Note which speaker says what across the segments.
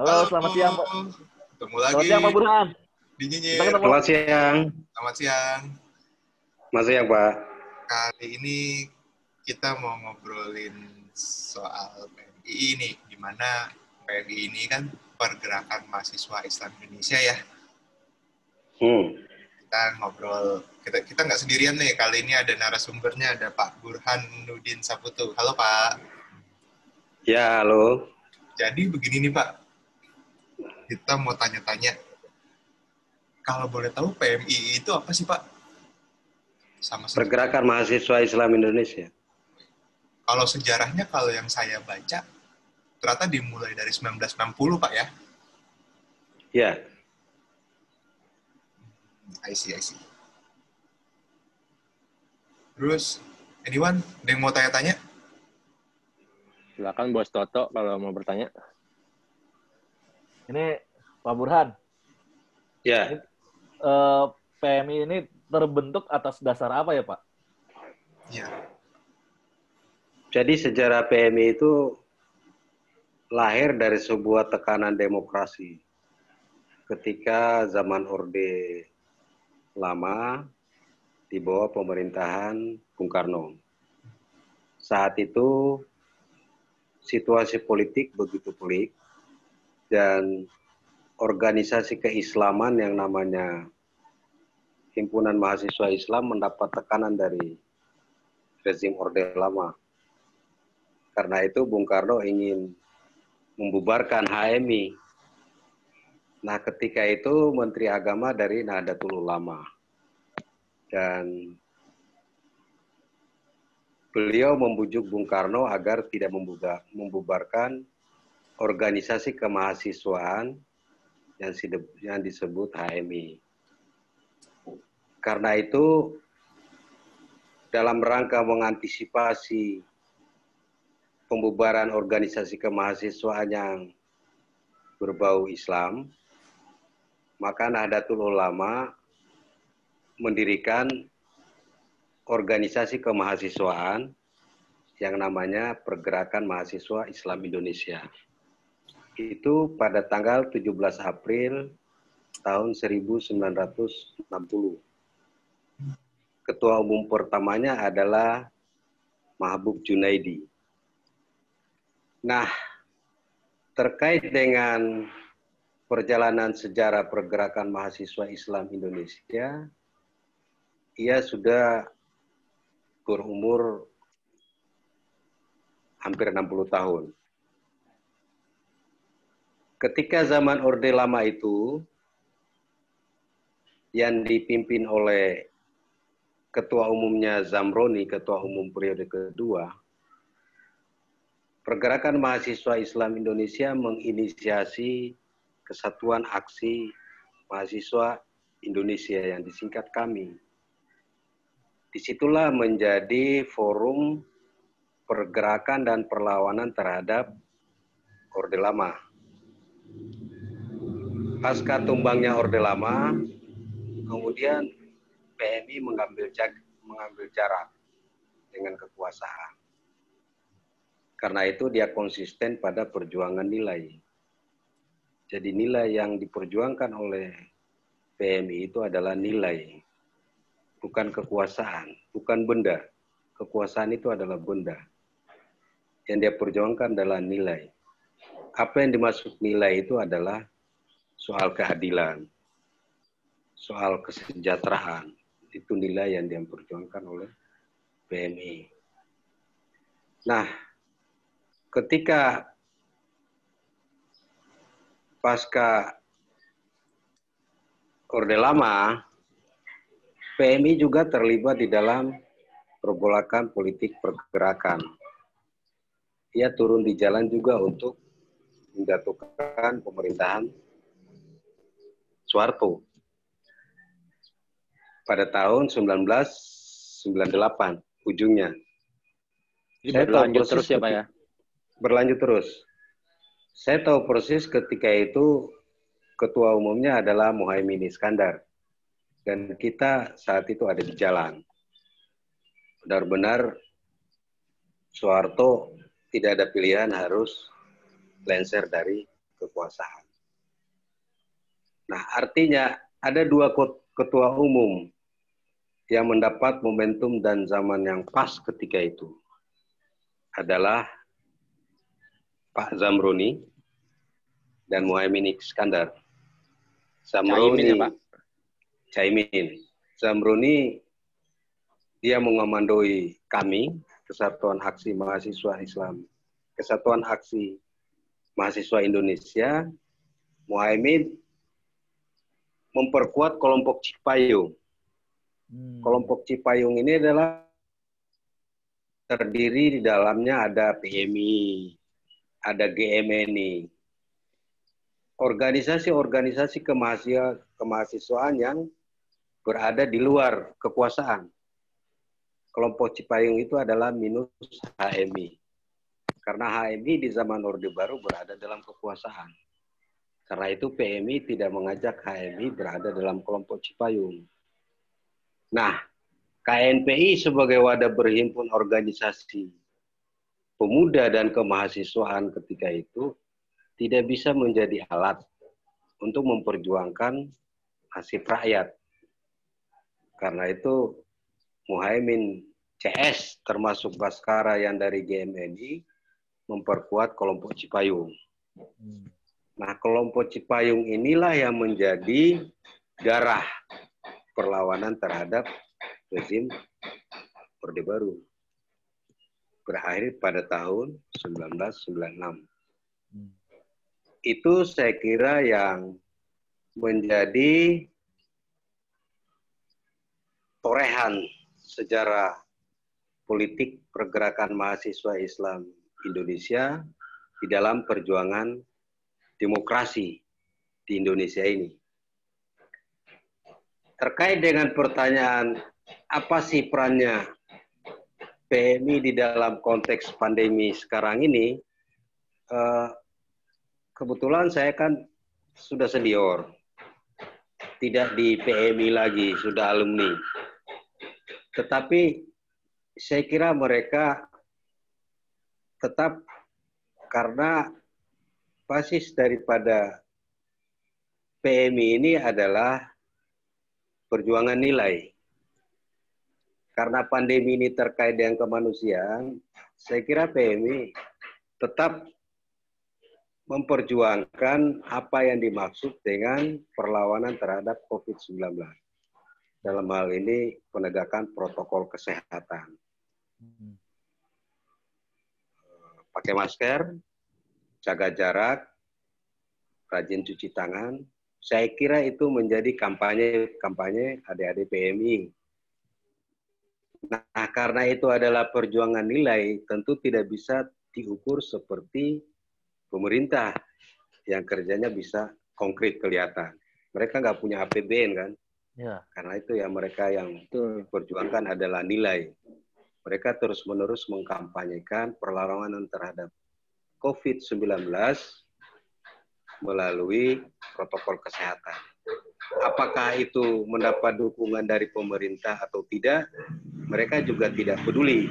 Speaker 1: Halo, selamat siang, Pak.
Speaker 2: Ketemu
Speaker 1: Selamat
Speaker 2: lagi
Speaker 1: siang, Pak Burhan.
Speaker 2: di Nyinyir.
Speaker 3: Selamat siang.
Speaker 2: Selamat siang.
Speaker 3: Mas siang, Pak.
Speaker 2: Kali ini kita mau ngobrolin soal PMI ini, di mana PMI ini kan pergerakan mahasiswa Islam Indonesia ya.
Speaker 3: Hmm.
Speaker 2: Kita ngobrol, kita kita nggak sendirian nih. Kali ini ada narasumbernya, ada Pak Burhan Nudin Saputu. Halo Pak.
Speaker 3: Ya, halo.
Speaker 2: Jadi begini nih Pak, kita mau tanya-tanya. Kalau boleh tahu PMI itu apa sih Pak? Sama seperti
Speaker 3: Pergerakan Mahasiswa Islam Indonesia.
Speaker 2: kalau sejarahnya kalau yang saya baca ternyata dimulai dari 1960 Pak ya.
Speaker 3: Ya,
Speaker 2: I see, I see. Terus anyone ada yang mau tanya-tanya?
Speaker 4: Silakan Bos Toto kalau mau bertanya.
Speaker 1: Ini Pak Burhan.
Speaker 3: ya.
Speaker 1: Eh, PMI ini terbentuk atas dasar apa ya, Pak?
Speaker 2: Iya.
Speaker 3: Jadi sejarah PMI itu lahir dari sebuah tekanan demokrasi. Ketika zaman Orde Lama di bawah pemerintahan Bung Karno. Saat itu situasi politik begitu pelik dan organisasi keislaman yang namanya Himpunan Mahasiswa Islam mendapat tekanan dari rezim Orde Lama. Karena itu Bung Karno ingin membubarkan HMI. Nah, ketika itu Menteri Agama dari Nahdlatul Ulama. Dan beliau membujuk Bung Karno agar tidak membubarkan organisasi kemahasiswaan yang disebut HMI. Karena itu dalam rangka mengantisipasi pembubaran organisasi kemahasiswaan yang berbau Islam, maka Nahdlatul Ulama mendirikan organisasi kemahasiswaan yang namanya Pergerakan Mahasiswa Islam Indonesia. Itu pada tanggal 17 April tahun 1960. Ketua umum pertamanya adalah Mahbub Junaidi. Nah, terkait dengan perjalanan sejarah pergerakan mahasiswa Islam Indonesia, ia sudah berumur hampir 60 tahun. Ketika zaman Orde Lama itu, yang dipimpin oleh ketua umumnya Zamroni, ketua umum periode kedua, Pergerakan Mahasiswa Islam Indonesia menginisiasi Kesatuan Aksi Mahasiswa Indonesia yang disingkat kami. Di situlah menjadi forum pergerakan dan perlawanan terhadap Orde Lama. Pasca tumbangnya Orde Lama, kemudian PMI mengambil jag- mengambil jarak dengan kekuasaan. Karena itu dia konsisten pada perjuangan nilai. Jadi nilai yang diperjuangkan oleh PMI itu adalah nilai, bukan kekuasaan, bukan benda. Kekuasaan itu adalah benda. Yang dia perjuangkan adalah nilai. Apa yang dimaksud nilai itu adalah soal keadilan, soal kesejahteraan. Itu nilai yang dia perjuangkan oleh PMI. Nah, ketika pasca Orde Lama, PMI juga terlibat di dalam pergolakan politik pergerakan. Ia turun di jalan juga untuk menjatuhkan pemerintahan Soeharto pada tahun 1998 ujungnya.
Speaker 4: Jadi
Speaker 3: Saya
Speaker 4: berlanjut terus ya Pak ya?
Speaker 3: berlanjut terus. Saya tahu persis ketika itu ketua umumnya adalah Muhaimin Iskandar. Dan kita saat itu ada di jalan. Benar-benar Soeharto tidak ada pilihan harus lenser dari kekuasaan. Nah, artinya ada dua ketua umum yang mendapat momentum dan zaman yang pas ketika itu adalah Pak Zamroni dan Muhaimin Iskandar. Zamroni,
Speaker 4: Caimin ya, Pak?
Speaker 3: Caimin. Zamroni dia mengomandoi kami, Kesatuan Aksi Mahasiswa Islam, Kesatuan Aksi Mahasiswa Indonesia. Muhaimin memperkuat kelompok Cipayung.
Speaker 1: Hmm.
Speaker 3: Kelompok Cipayung ini adalah terdiri di dalamnya ada PMI, ada GMNI, organisasi-organisasi kemahasiswa, kemahasiswaan yang berada di luar kekuasaan. Kelompok Cipayung itu adalah minus HMI. Karena HMI di zaman Orde Baru berada dalam kekuasaan. Karena itu PMI tidak mengajak HMI berada dalam kelompok Cipayung. Nah, KNPI sebagai wadah berhimpun organisasi pemuda dan kemahasiswaan ketika itu tidak bisa menjadi alat untuk memperjuangkan nasib rakyat. Karena itu Muhaimin CS termasuk Baskara yang dari GMNI memperkuat kelompok Cipayung.
Speaker 1: Hmm.
Speaker 3: Nah, kelompok Cipayung inilah yang menjadi darah perlawanan terhadap rezim Orde Baru. Berakhir pada tahun 1996.
Speaker 1: Hmm.
Speaker 3: Itu saya kira yang menjadi torehan sejarah politik pergerakan mahasiswa Islam Indonesia di dalam perjuangan demokrasi di Indonesia ini. Terkait dengan pertanyaan apa sih perannya PMI di dalam konteks pandemi sekarang ini, eh, kebetulan saya kan sudah senior, tidak di PMI lagi, sudah alumni. Tetapi saya kira mereka tetap karena basis daripada PMI ini adalah perjuangan nilai. Karena pandemi ini terkait dengan kemanusiaan, saya kira PMI tetap memperjuangkan apa yang dimaksud dengan perlawanan terhadap COVID-19. Dalam hal ini penegakan protokol kesehatan. Pakai masker, jaga jarak, rajin cuci tangan, saya kira itu menjadi kampanye kampanye adik-adik PMI. Nah, karena itu adalah perjuangan nilai, tentu tidak bisa diukur seperti pemerintah yang kerjanya bisa konkret kelihatan. Mereka nggak punya APBN kan?
Speaker 1: Ya.
Speaker 3: Karena itu ya mereka yang perjuangkan adalah nilai. Mereka terus-menerus mengkampanyekan perlawanan terhadap COVID-19 melalui protokol kesehatan. Apakah itu mendapat dukungan dari pemerintah atau tidak, mereka juga tidak peduli.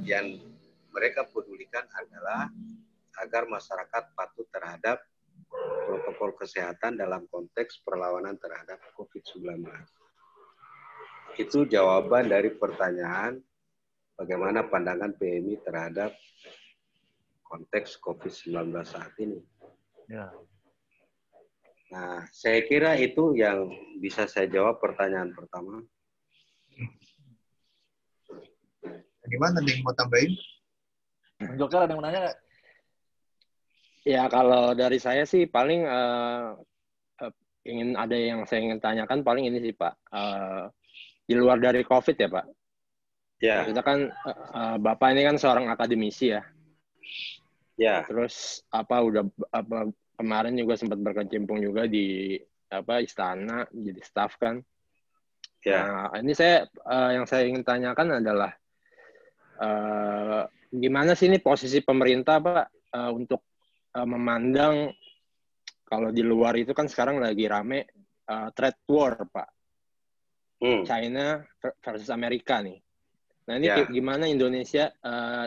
Speaker 3: Yang mereka pedulikan adalah agar masyarakat patuh terhadap protokol kesehatan dalam konteks perlawanan terhadap COVID-19. Itu jawaban dari pertanyaan bagaimana pandangan PMI terhadap konteks COVID-19 saat ini.
Speaker 1: Ya.
Speaker 3: Nah, saya kira itu yang bisa saya jawab pertanyaan pertama.
Speaker 2: Gimana nih mau tambahin?
Speaker 1: Joker ada yang mau nanya nggak?
Speaker 4: Ya kalau dari saya sih paling uh, uh, ingin ada yang saya ingin tanyakan paling ini sih Pak. Uh, di luar dari COVID ya Pak.
Speaker 3: Ya.
Speaker 4: Kita kan uh, Bapak ini kan seorang akademisi ya.
Speaker 3: Ya.
Speaker 4: Terus apa udah apa kemarin juga sempat berkecimpung juga di apa istana jadi staff kan.
Speaker 3: Ya.
Speaker 4: Nah, ini saya uh, yang saya ingin tanyakan adalah uh, gimana sih ini posisi pemerintah Pak uh, untuk uh, memandang kalau di luar itu kan sekarang lagi rame uh, trade war Pak.
Speaker 3: Hmm.
Speaker 4: China versus Amerika nih. Nah ini
Speaker 3: Ya.
Speaker 4: gimana Indonesia uh,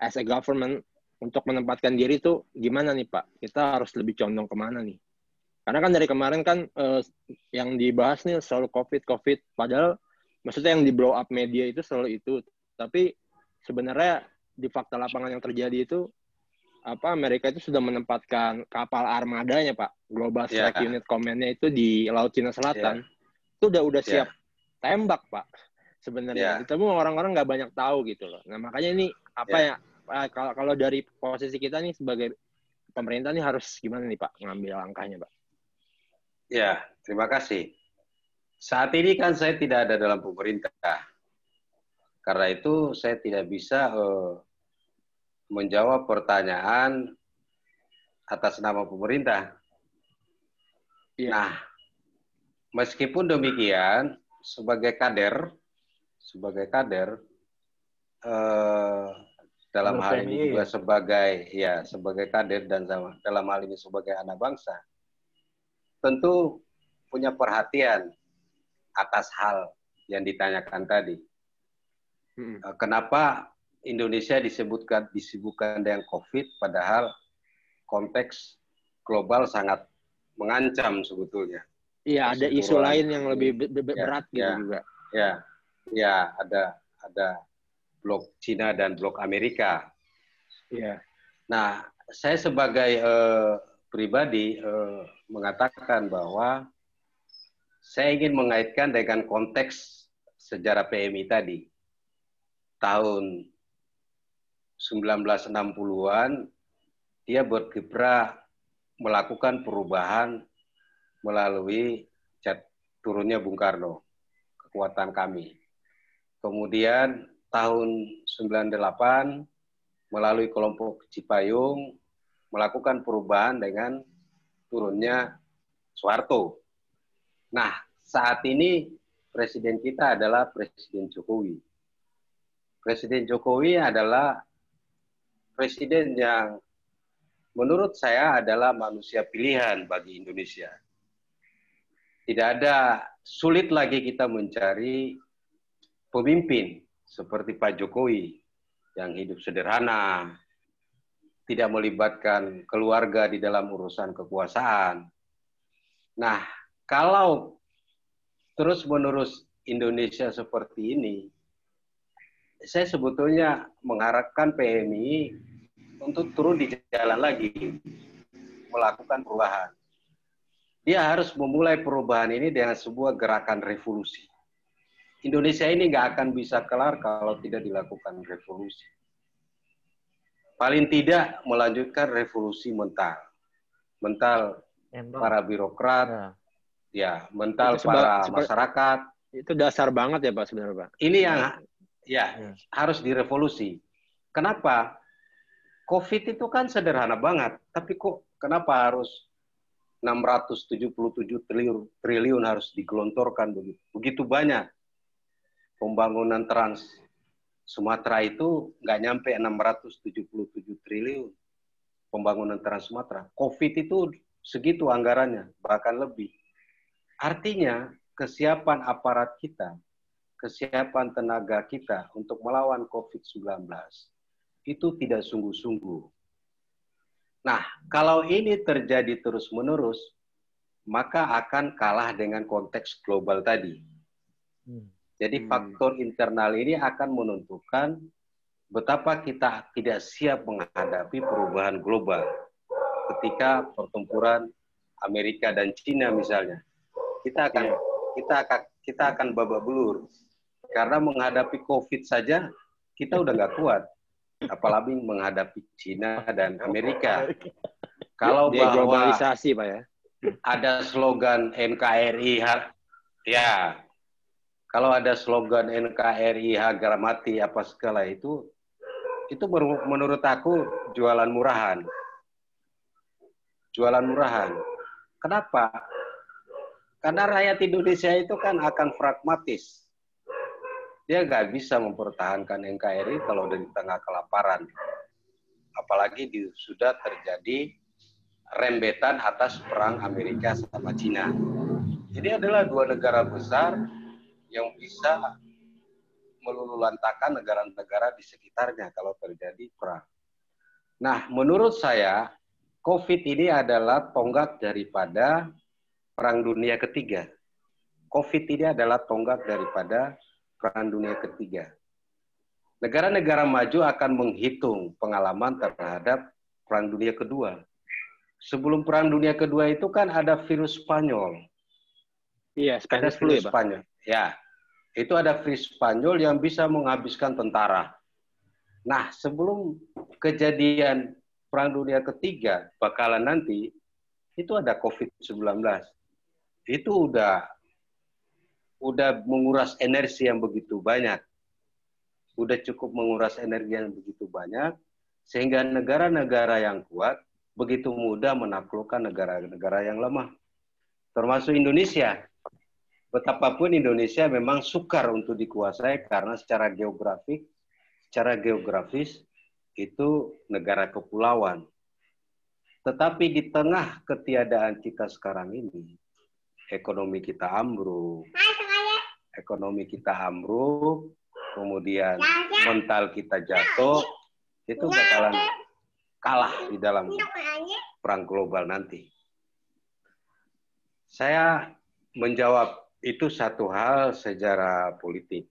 Speaker 4: as a government untuk menempatkan diri itu gimana nih Pak? Kita harus lebih condong ke mana nih? Karena kan dari kemarin kan eh, yang dibahas nih selalu COVID, COVID. Padahal maksudnya yang di blow up media itu selalu itu. Tapi sebenarnya di fakta lapangan yang terjadi itu apa Amerika itu sudah menempatkan kapal armadanya Pak Global
Speaker 3: Ya.
Speaker 4: Strike Unit Command-nya itu di Laut Cina Selatan itu udah udah
Speaker 3: Ya.
Speaker 4: siap tembak Pak sebenarnya
Speaker 3: Ya.
Speaker 4: tapi orang-orang nggak banyak tahu gitu loh nah makanya ini apa ya, eh, kalau kalau dari posisi kita nih sebagai pemerintah nih harus gimana nih Pak ngambil langkahnya Pak
Speaker 3: Ya, terima kasih. Saat ini kan saya tidak ada dalam pemerintah. Karena itu saya tidak bisa eh, menjawab pertanyaan atas nama pemerintah.
Speaker 4: Iya.
Speaker 3: Nah, meskipun demikian, sebagai kader, sebagai kader, eh, dalam
Speaker 1: Kader
Speaker 3: hal
Speaker 1: PMI.
Speaker 3: ini juga sebagai ya sebagai kader dan dalam hal ini sebagai anak bangsa, tentu punya perhatian atas hal yang ditanyakan tadi.
Speaker 4: Mm-mm.
Speaker 3: Eh, Kenapa Indonesia disebutkan disibukkan dengan COVID, padahal konteks global sangat mengancam sebetulnya.
Speaker 4: iya ada isu lain yang lebih
Speaker 3: Ya,
Speaker 4: berat gitu
Speaker 3: ya.
Speaker 4: juga
Speaker 3: Ya, ya ada ada blok Cina dan blok Amerika.
Speaker 4: iya
Speaker 3: Nah, saya sebagai eh, pribadi eh, mengatakan bahwa saya ingin mengaitkan dengan konteks sejarah PMI tadi. Tahun 1960-an dia berkiprah melakukan perubahan melalui cat turunnya Bung Karno, kekuatan kami. Kemudian tahun 98 melalui kelompok Cipayung melakukan perubahan dengan turunnya Soeharto. Nah, saat ini presiden kita adalah Presiden Jokowi. Presiden Jokowi adalah presiden yang menurut saya adalah manusia pilihan bagi Indonesia. Tidak ada sulit lagi kita mencari pemimpin seperti Pak Jokowi yang hidup sederhana, tidak melibatkan keluarga di dalam urusan kekuasaan. Nah, kalau terus-menerus Indonesia seperti ini, saya sebetulnya mengharapkan PMI untuk turun di jalan lagi, melakukan perubahan. Dia harus memulai perubahan ini dengan sebuah gerakan revolusi. Indonesia ini nggak akan bisa kelar kalau tidak dilakukan revolusi. Paling tidak melanjutkan revolusi mental. Mental
Speaker 1: Mental.
Speaker 3: para birokrat,
Speaker 1: Ya.
Speaker 3: ya, mental
Speaker 4: Itu
Speaker 3: para
Speaker 4: seba-
Speaker 3: masyarakat.
Speaker 4: itu dasar banget ya Pak sebenarnya Pak
Speaker 3: Ini yang ya
Speaker 1: Ya.
Speaker 3: harus direvolusi. Kenapa? COVID itu kan sederhana banget, tapi kok kenapa harus 677 triliun, triliun harus digelontorkan begitu, begitu banyak pembangunan trans Sumatera itu nggak nyampe 677 triliun pembangunan trans Sumatera. COVID itu segitu anggarannya, bahkan lebih. Artinya kesiapan aparat kita, kesiapan tenaga kita untuk melawan COVID-19 itu tidak sungguh-sungguh. Nah, kalau ini terjadi terus-menerus, maka akan kalah dengan konteks global tadi.
Speaker 1: Hmm.
Speaker 3: Jadi
Speaker 4: Hmm.
Speaker 3: faktor internal ini akan menentukan betapa kita tidak siap menghadapi perubahan global ketika pertempuran Amerika dan Cina misalnya. Kita akan
Speaker 4: Iya.
Speaker 3: kita akan kita akan babak belur karena menghadapi COVID saja kita udah nggak kuat, apalagi menghadapi Cina dan Amerika. Kalau
Speaker 4: Dia
Speaker 3: bahwa
Speaker 4: globalisasi Pak ya
Speaker 3: ada slogan NKRI ya kalau ada slogan NKRI harga mati apa segala itu itu menur- menurut aku jualan murahan. Jualan murahan. Kenapa? Karena rakyat Indonesia itu kan akan pragmatis. Dia nggak bisa mempertahankan NKRI kalau di tengah kelaparan. Apalagi di, sudah terjadi rembetan atas perang Amerika sama Cina. Jadi adalah dua negara besar yang bisa melululantakan negara-negara di sekitarnya kalau terjadi perang. Nah, menurut saya, COVID ini adalah tonggak daripada Perang Dunia Ketiga. COVID ini adalah tonggak daripada Perang Dunia Ketiga. Negara-negara maju akan menghitung pengalaman terhadap Perang Dunia Kedua. Sebelum Perang Dunia Kedua itu kan ada virus Spanyol.
Speaker 4: Iya,
Speaker 3: Ada
Speaker 4: Spanish flu ya,
Speaker 3: virus. Spanyol. Ya, itu ada virus Spanyol yang bisa menghabiskan tentara. Nah, sebelum kejadian Perang Dunia Ketiga bakalan nanti, itu ada COVID-19. Itu udah udah menguras energi yang begitu banyak. Udah cukup menguras energi yang begitu banyak, sehingga negara-negara yang kuat begitu mudah menaklukkan negara-negara yang lemah. Termasuk Indonesia. Betapapun Indonesia memang sukar untuk dikuasai karena secara geografik, secara geografis itu negara kepulauan. Tetapi di tengah ketiadaan kita sekarang ini, ekonomi kita ambruk, ekonomi kita ambruk, kemudian mental kita jatuh, itu bakalan kalah di dalam perang global nanti. Saya menjawab itu satu hal sejarah politik.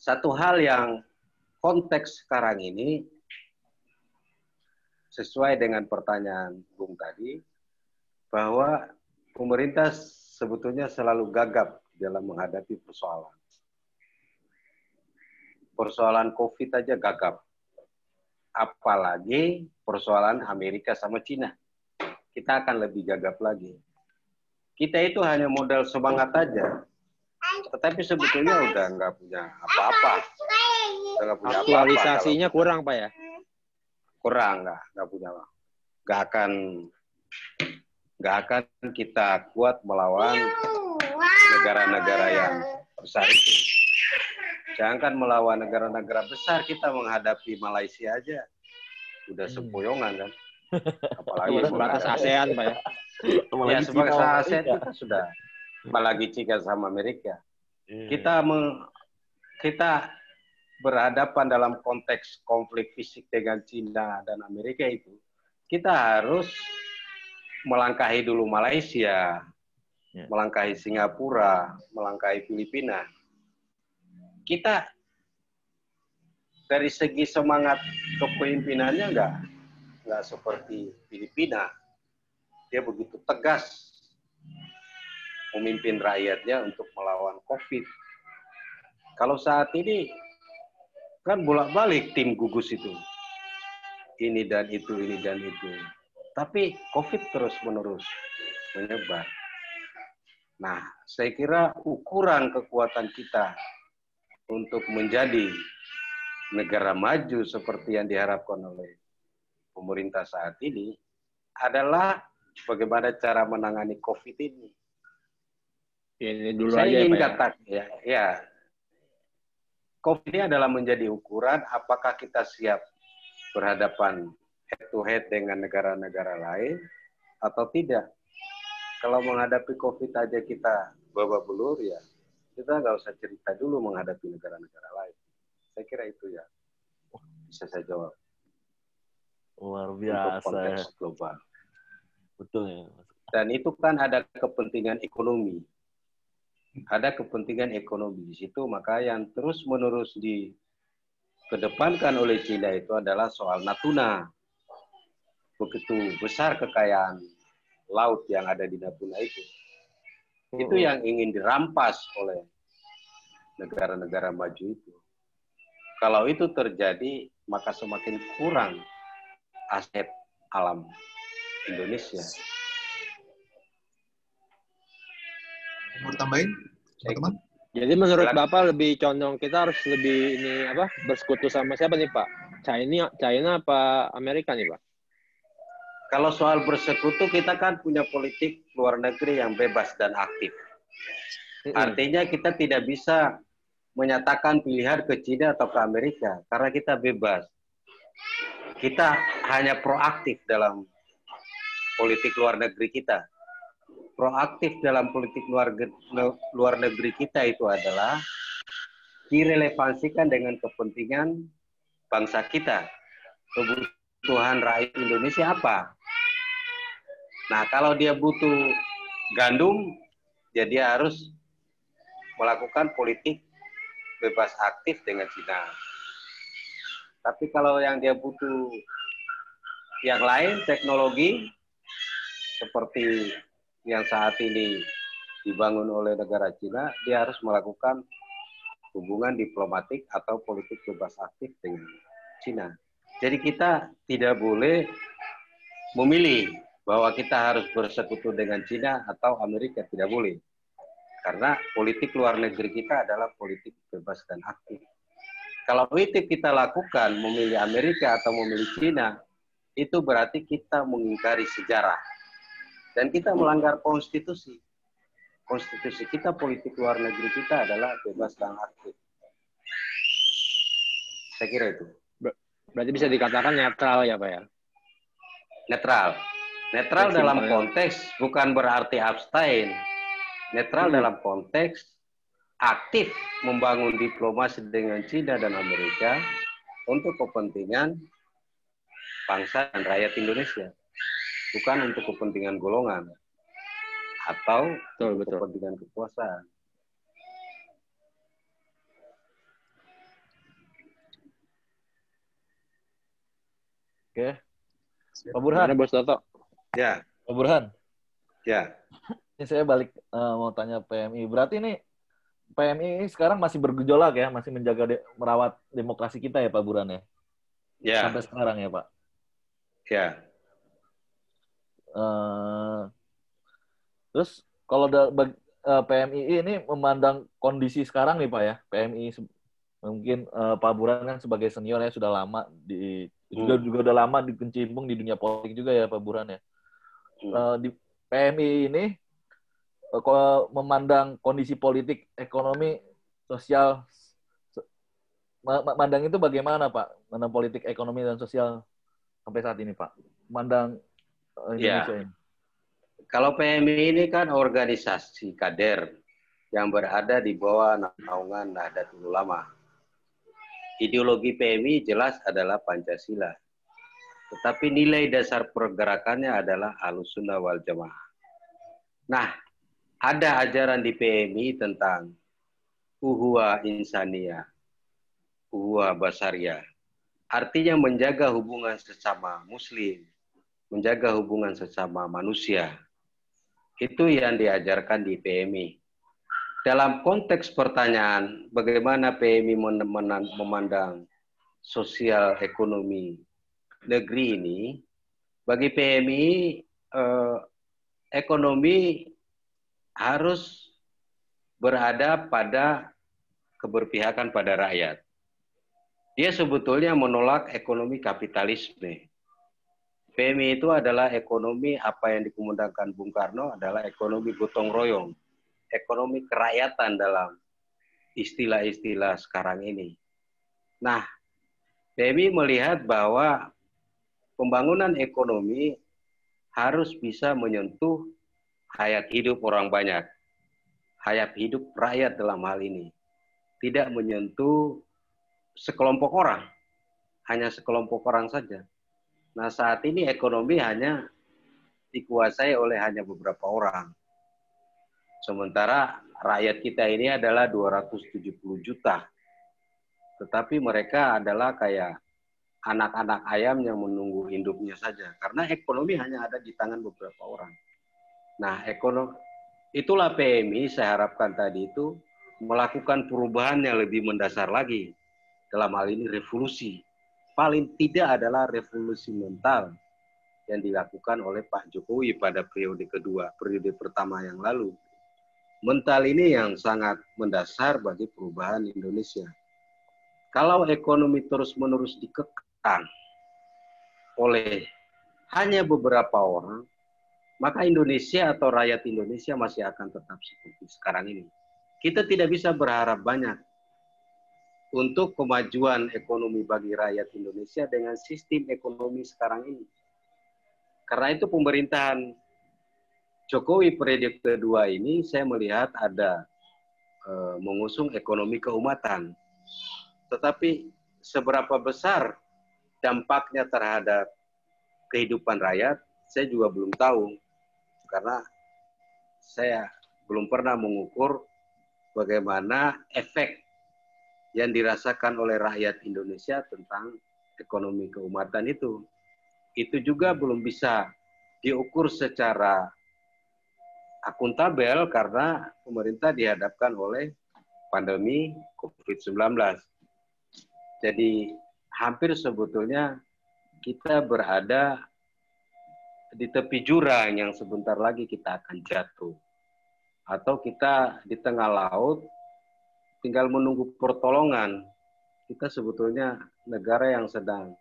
Speaker 3: Satu hal yang konteks sekarang ini sesuai dengan pertanyaan Bung tadi bahwa pemerintah sebetulnya selalu gagap dalam menghadapi persoalan. Persoalan COVID aja gagap. Apalagi persoalan Amerika sama Cina. Kita akan lebih gagap lagi. Kita itu hanya modal semangat aja. Tetapi sebetulnya udah nggak punya apa-apa. Udah nggak punya apa-apa.
Speaker 4: Aktualisasinya kurang, Pak ya.
Speaker 3: kurang nggak nggak punya nggak akan nggak akan kita kuat melawan negara-negara yang besar itu. Jangan melawan negara-negara besar kita menghadapi Malaysia aja udah
Speaker 1: Hmm.
Speaker 3: sempoyongan kan. Apalagi
Speaker 1: Iya,
Speaker 4: Sebatas ASEAN, Pak ya.
Speaker 3: Ya
Speaker 1: Apalagi
Speaker 3: sebagai
Speaker 1: Cina sama
Speaker 3: ASEAN
Speaker 1: Amerika.
Speaker 3: kita sudah apalagi Cina sama Amerika.
Speaker 1: Iya.
Speaker 3: Kita meng- kita berhadapan dalam konteks konflik fisik dengan Cina dan Amerika itu, kita harus melangkahi dulu Malaysia,
Speaker 1: Ya.
Speaker 3: melangkahi Singapura, melangkahi Filipina. Kita dari segi semangat kepemimpinannya enggak enggak seperti Filipina. Dia begitu tegas memimpin rakyatnya untuk melawan COVID. Kalau saat ini kan bolak-balik tim gugus itu. Ini dan itu, ini dan itu. Tapi COVID terus menerus menyebar. Nah, saya kira ukuran kekuatan kita untuk menjadi negara maju seperti yang diharapkan oleh pemerintah saat ini adalah bagaimana cara menangani COVID ini.
Speaker 4: Ini dulu
Speaker 3: Saya
Speaker 4: aja ya,
Speaker 3: ingin
Speaker 4: Pak ya.
Speaker 3: katakan, ya, ya, COVID ini adalah menjadi ukuran apakah kita siap berhadapan head to head dengan negara-negara lain atau tidak. Kalau menghadapi COVID aja kita babak belur ya, kita nggak usah cerita dulu menghadapi negara-negara lain. Saya kira itu ya bisa saya jawab
Speaker 1: Luar
Speaker 3: untuk
Speaker 1: biasa ya.
Speaker 3: global.
Speaker 1: Betul ya.
Speaker 3: Dan itu kan ada kepentingan ekonomi. Ada kepentingan ekonomi di situ, maka yang terus-menerus dikedepankan oleh China itu adalah soal Natuna. Begitu besar kekayaan laut yang ada di Natuna itu. Itu yang ingin dirampas oleh negara-negara maju itu. Kalau itu terjadi, maka semakin kurang aset alam Indonesia.
Speaker 2: Mau tambahin, teman-teman?
Speaker 4: Jadi menurut. Bapak lebih condong kita harus lebih ini apa bersekutu sama siapa nih Pak? China, China apa Amerika nih Pak?
Speaker 3: Kalau soal bersekutu, kita kan punya politik luar negeri yang bebas dan aktif. Artinya kita tidak bisa menyatakan pilihan ke China atau ke Amerika karena kita bebas. Kita hanya proaktif dalam politik luar negeri kita. Proaktif dalam politik luar, luar negeri kita itu adalah direlevansikan dengan kepentingan bangsa kita. kebutuhan rakyat Indonesia apa? Nah, kalau dia butuh gandum, ya harus melakukan politik bebas aktif dengan Cina. Tapi kalau yang dia butuh yang lain, teknologi, seperti yang saat ini dibangun oleh negara Cina, dia harus melakukan hubungan diplomatik atau politik bebas aktif dengan Cina. Jadi kita tidak boleh memilih bahwa kita harus bersekutu dengan Cina atau Amerika tidak boleh. Karena politik luar negeri kita adalah politik bebas dan aktif. Kalau itu kita lakukan memilih Amerika atau memilih Cina, itu berarti kita mengingkari sejarah. Dan kita melanggar konstitusi. Konstitusi kita, politik luar negeri kita adalah bebas dan aktif. Saya kira itu.
Speaker 4: Berarti bisa dikatakan netral ya Pak ya?
Speaker 3: Netral. Netral dalam konteks bukan berarti abstain. Netral hmm. dalam konteks aktif membangun diplomasi dengan China dan Amerika untuk kepentingan bangsa dan rakyat Indonesia. Bukan untuk kepentingan golongan atau betul, betul. kepentingan kekuasaan.
Speaker 1: Oke. Pak Burhan. Mana
Speaker 4: Bos Toto?
Speaker 3: Ya.
Speaker 1: Pak Burhan.
Speaker 3: Ya.
Speaker 1: Ini saya balik uh, mau tanya PMI. Berarti ini PMI sekarang masih bergejolak ya, masih menjaga de merawat demokrasi kita ya Pak Burhan ya?
Speaker 3: Ya.
Speaker 1: Sampai sekarang ya Pak?
Speaker 3: Ya.
Speaker 1: Uh, terus kalau da, bag, uh, PMI ini memandang kondisi sekarang nih Pak ya, PMI mungkin uh, Pak Burhan kan sebagai senior ya sudah lama di hmm. juga juga udah lama dikencimpung di dunia politik juga ya Pak Burhan ya uh, di PMI ini uh, memandang kondisi politik, ekonomi, sosial, memandang itu bagaimana Pak? Memandang politik, ekonomi dan sosial sampai saat ini Pak? Memandang uh, Indonesia ya. ini.
Speaker 3: Kalau PMI ini kan organisasi kader yang berada di bawah naungan Nahdlatul Ulama. Ideologi PMI jelas adalah Pancasila tetapi nilai dasar pergerakannya adalah alusuna wal jamaah. Nah, ada ajaran di PMI tentang uhuwa insania, uhuwa basaria. Artinya menjaga hubungan sesama muslim, menjaga hubungan sesama manusia. Itu yang diajarkan di PMI. Dalam konteks pertanyaan bagaimana PMI memandang sosial ekonomi negeri ini, bagi PMI eh, ekonomi harus berada pada keberpihakan pada rakyat. Dia sebetulnya menolak ekonomi kapitalisme. PMI itu adalah ekonomi apa yang dikemukakan Bung Karno adalah ekonomi gotong royong, ekonomi kerakyatan dalam istilah-istilah sekarang ini. Nah, PMI melihat bahwa pembangunan ekonomi harus bisa menyentuh hayat hidup orang banyak. Hayat hidup rakyat dalam hal ini. Tidak menyentuh sekelompok orang. Hanya sekelompok orang saja. Nah saat ini ekonomi hanya dikuasai oleh hanya beberapa orang. Sementara rakyat kita ini adalah 270 juta. Tetapi mereka adalah kayak anak-anak ayam yang menunggu induknya saja karena ekonomi hanya ada di tangan beberapa orang. Nah, ekonomi itulah PMI saya harapkan tadi itu melakukan perubahan yang lebih mendasar lagi. Dalam hal ini revolusi. Paling tidak adalah revolusi mental yang dilakukan oleh Pak Jokowi pada periode kedua, periode pertama yang lalu. Mental ini yang sangat mendasar bagi perubahan Indonesia. Kalau ekonomi terus-menerus dikekang, oleh hanya beberapa orang, maka Indonesia atau rakyat Indonesia masih akan tetap seperti sekarang ini. Kita tidak bisa berharap banyak untuk kemajuan ekonomi bagi rakyat Indonesia dengan sistem ekonomi sekarang ini. Karena itu pemerintahan Jokowi periode kedua ini saya melihat ada e, mengusung ekonomi keumatan. Tetapi seberapa besar dampaknya terhadap kehidupan rakyat, saya juga belum tahu. Karena saya belum pernah mengukur bagaimana efek yang dirasakan oleh rakyat Indonesia tentang ekonomi keumatan itu. Itu juga belum bisa diukur secara akuntabel karena pemerintah dihadapkan oleh pandemi COVID-19. Jadi hampir sebetulnya kita berada di tepi jurang yang sebentar lagi kita akan jatuh. Atau kita di tengah laut tinggal menunggu pertolongan. Kita sebetulnya negara yang sedang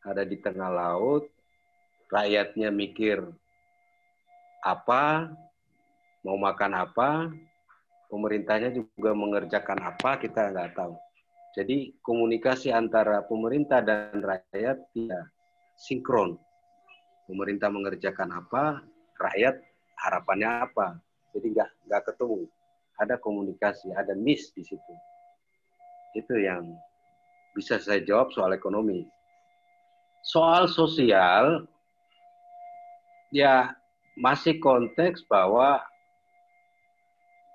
Speaker 3: ada di tengah laut, rakyatnya mikir apa, mau makan apa, pemerintahnya juga mengerjakan apa, kita nggak tahu. Jadi komunikasi antara pemerintah dan rakyat tidak sinkron. Pemerintah mengerjakan apa, rakyat harapannya apa. Jadi nggak nggak ketemu. Ada komunikasi, ada miss di situ. Itu yang bisa saya jawab soal ekonomi. Soal sosial, ya masih konteks bahwa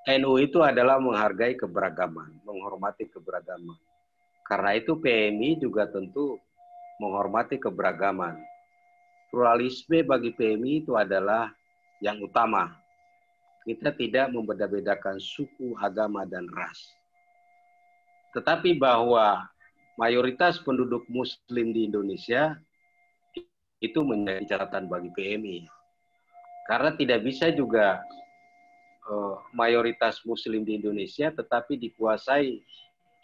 Speaker 3: NU itu adalah menghargai keberagaman, menghormati keberagaman. Karena itu PMI juga tentu menghormati keberagaman. Pluralisme bagi PMI itu adalah yang utama. Kita tidak membeda-bedakan suku, agama, dan ras. Tetapi bahwa mayoritas penduduk muslim di Indonesia itu menjadi catatan bagi PMI. Karena tidak bisa juga uh, mayoritas muslim di Indonesia tetapi dikuasai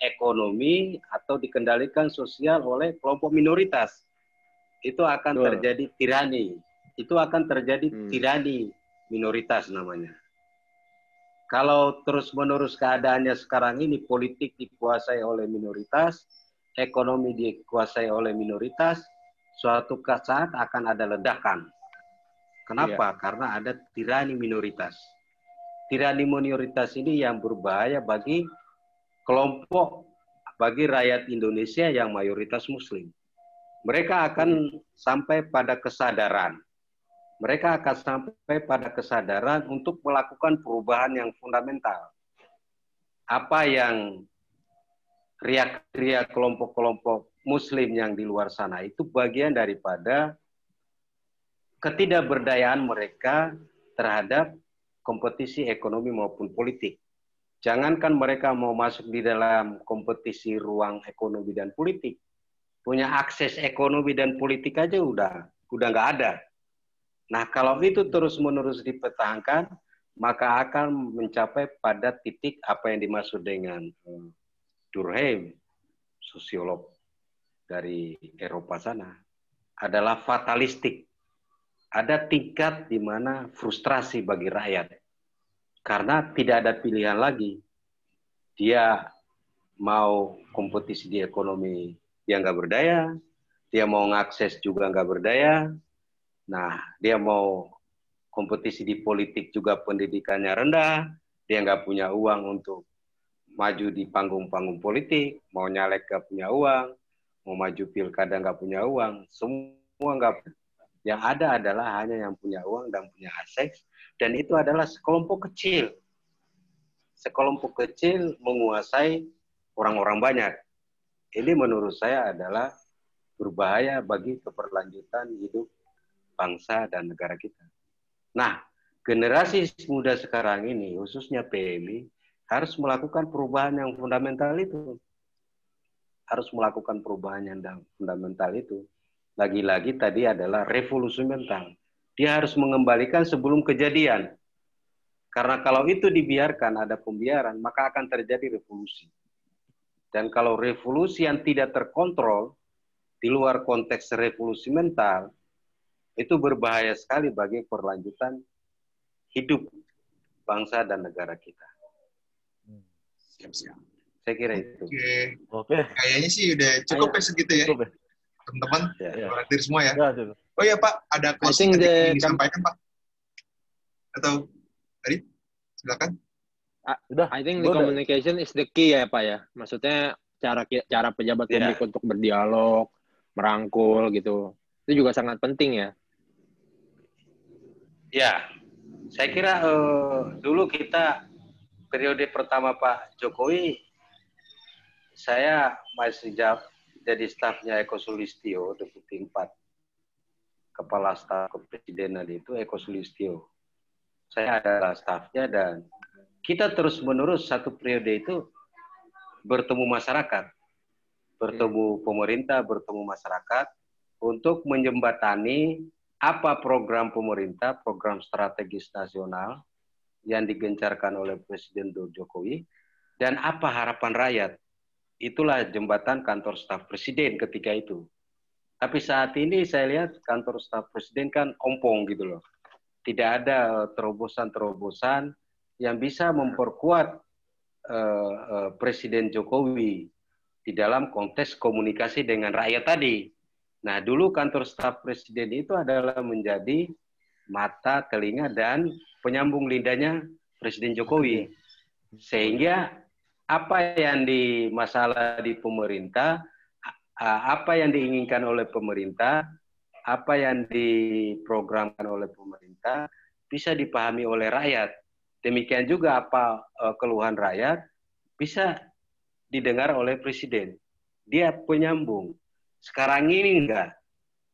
Speaker 3: ekonomi atau dikendalikan sosial oleh kelompok minoritas, itu akan Betul. terjadi tirani. Itu akan terjadi hmm. tirani minoritas namanya. Kalau terus-menerus keadaannya sekarang ini politik dikuasai oleh minoritas, ekonomi dikuasai oleh minoritas, suatu saat akan ada ledakan. Kenapa? Iya. Karena ada tirani minoritas. Tirani minoritas ini yang berbahaya bagi kelompok bagi rakyat Indonesia yang mayoritas Muslim. Mereka akan sampai pada kesadaran. Mereka akan sampai pada kesadaran untuk melakukan perubahan yang fundamental. Apa yang riak-riak kelompok-kelompok Muslim yang di luar sana itu bagian daripada ketidakberdayaan mereka terhadap kompetisi ekonomi maupun politik. Jangankan mereka mau masuk di dalam kompetisi ruang ekonomi dan politik, punya akses ekonomi dan politik aja udah udah nggak ada. Nah kalau itu terus menerus dipertahankan, maka akan mencapai pada titik apa yang dimaksud dengan uh, Durkheim, sosiolog dari Eropa sana, adalah fatalistik. Ada tingkat di mana frustrasi bagi rakyat karena tidak ada pilihan lagi. Dia mau kompetisi di ekonomi, dia nggak berdaya. Dia mau ngakses juga nggak berdaya. Nah, dia mau kompetisi di politik juga pendidikannya rendah. Dia nggak punya uang untuk maju di panggung-panggung politik. Mau nyalek nggak punya uang. Mau maju pilkada nggak punya uang. Semua nggak. Yang ada adalah hanya yang punya uang dan punya akses dan itu adalah sekelompok kecil. Sekelompok kecil menguasai orang-orang banyak. Ini menurut saya adalah berbahaya bagi keberlanjutan hidup bangsa dan negara kita. Nah, generasi muda sekarang ini, khususnya PMI, harus melakukan perubahan yang fundamental itu. Harus melakukan perubahan yang fundamental itu. Lagi-lagi tadi adalah revolusi mental dia harus mengembalikan sebelum kejadian. Karena kalau itu dibiarkan, ada pembiaran, maka akan terjadi revolusi. Dan kalau revolusi yang tidak terkontrol, di luar konteks revolusi mental, itu berbahaya sekali bagi perlanjutan hidup bangsa dan negara kita.
Speaker 2: Siap-siap.
Speaker 3: Saya kira itu.
Speaker 2: Oke. Oke. Kayaknya sih udah cukup ya segitu ya. ya. Teman-teman, ya, ya. semua ya. ya Oh iya Pak, ada closing yang disampaikan Pak? Atau tadi? Silakan.
Speaker 4: Udah. I think the communication is the key ya Pak ya. Maksudnya cara cara pejabat yeah. publik untuk berdialog, merangkul gitu. Itu juga sangat penting ya.
Speaker 3: Ya, saya kira uh, dulu kita periode pertama Pak Jokowi, saya masih jadi stafnya Eko Sulistio, Deputi 4 Kepala Staf Kepresidenan itu Eko Sulistio. Saya adalah stafnya dan kita terus menerus satu periode itu bertemu masyarakat, bertemu pemerintah, bertemu masyarakat untuk menjembatani apa program pemerintah, program strategis nasional yang digencarkan oleh Presiden Jokowi, dan apa harapan rakyat. Itulah jembatan kantor staf presiden ketika itu. Tapi saat ini saya lihat kantor staf presiden kan ompong gitu loh. Tidak ada terobosan-terobosan yang bisa memperkuat uh, uh, Presiden Jokowi di dalam konteks komunikasi dengan rakyat tadi. Nah, dulu kantor staf presiden itu adalah menjadi mata, telinga, dan penyambung lidahnya Presiden Jokowi. Sehingga apa yang di masalah di pemerintah, apa yang diinginkan oleh pemerintah, apa yang diprogramkan oleh pemerintah bisa dipahami oleh rakyat. Demikian juga apa e, keluhan rakyat bisa didengar oleh presiden. Dia penyambung. Sekarang ini enggak.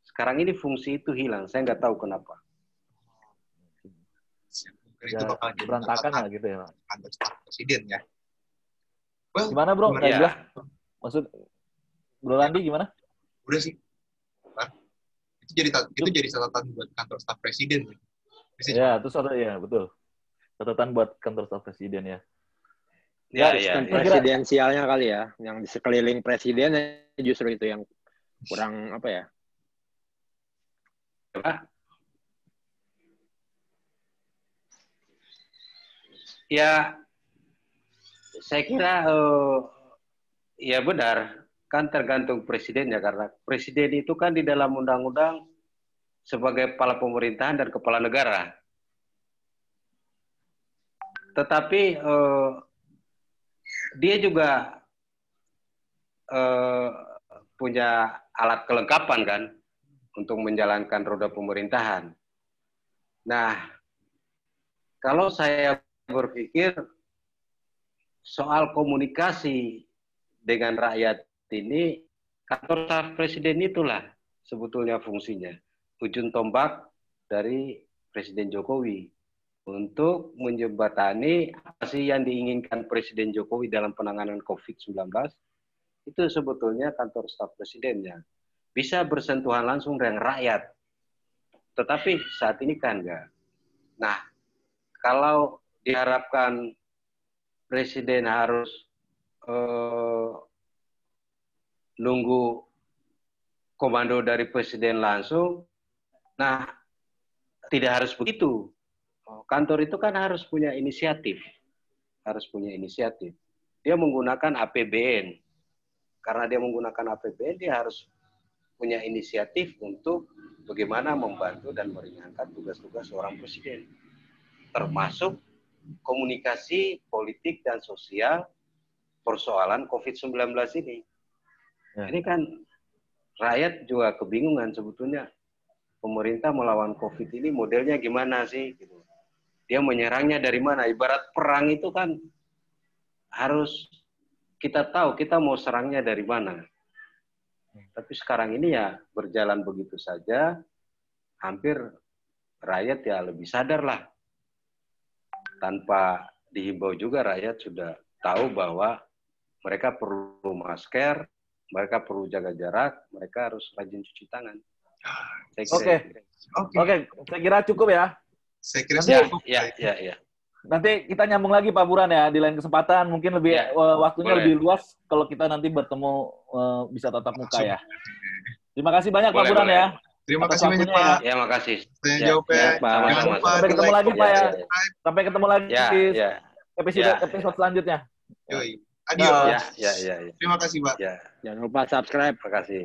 Speaker 3: Sekarang ini fungsi itu hilang. Saya enggak tahu kenapa.
Speaker 1: Ya, itu bakal berantakan lah gitu ya.
Speaker 2: Kantor staf presiden ya.
Speaker 1: Well, gimana bro? Gimana? Ya. Maksud Bro Randi gimana?
Speaker 2: Udah sih. Nah, itu jadi itu jadi catatan buat kantor staf presiden.
Speaker 1: presiden. Ya, itu satu ya betul. Catatan buat kantor staf presiden ya.
Speaker 4: Ya, ya, ya. presidensialnya kali ya, yang di sekeliling presiden justru itu yang kurang apa ya? Apa?
Speaker 3: Ya, saya kira uh, ya benar kan tergantung presiden ya karena presiden itu kan di dalam undang-undang sebagai kepala pemerintahan dan kepala negara. Tetapi uh, dia juga uh, punya alat kelengkapan kan untuk menjalankan roda pemerintahan. Nah, kalau saya berpikir soal komunikasi dengan rakyat ini, kantor staf presiden itulah sebetulnya fungsinya. Ujung tombak dari Presiden Jokowi untuk menjembatani apa sih yang diinginkan Presiden Jokowi dalam penanganan COVID-19 itu sebetulnya kantor staf presidennya. Bisa bersentuhan langsung dengan rakyat. Tetapi saat ini kan enggak. Nah, kalau diharapkan presiden harus eh, nunggu komando dari presiden langsung, nah tidak harus begitu. Kantor itu kan harus punya inisiatif, harus punya inisiatif. Dia menggunakan APBN, karena dia menggunakan APBN, dia harus punya inisiatif untuk bagaimana membantu dan meringankan tugas-tugas seorang presiden. Termasuk komunikasi politik dan sosial persoalan COVID-19 ini. Ya. Ini kan rakyat juga kebingungan sebetulnya pemerintah melawan COVID ini modelnya gimana sih? Gitu. Dia menyerangnya dari mana? Ibarat perang itu kan harus kita tahu kita mau serangnya dari mana. Tapi sekarang ini ya berjalan begitu saja, hampir rakyat ya lebih sadar lah. Tanpa dihimbau juga rakyat sudah tahu bahwa mereka perlu masker, mereka perlu jaga jarak, mereka harus rajin cuci tangan.
Speaker 1: Oke, oke, saya kira cukup ya.
Speaker 2: Saya kira cukup.
Speaker 3: Ya, ya, ya.
Speaker 1: Nanti kita nyambung lagi Pak Buran ya di lain kesempatan mungkin lebih ya, waktunya boleh. lebih luas kalau kita nanti bertemu uh, bisa tatap muka ya. Terima kasih banyak boleh, Pak Buran boleh. ya.
Speaker 2: Terima kasih banyak Pak.
Speaker 3: Ya, makasih.
Speaker 2: Saya ya, jawab ya.
Speaker 1: Pak. Sampai ketemu lagi Pak ya. Sampai ketemu lagi
Speaker 3: ya,
Speaker 1: di
Speaker 3: ya.
Speaker 1: episode ya. episode selanjutnya.
Speaker 2: Yoi. Adios.
Speaker 3: Ya, ya, ya, ya.
Speaker 2: Terima kasih Pak.
Speaker 3: Ya.
Speaker 4: Jangan lupa subscribe.
Speaker 3: Terima kasih.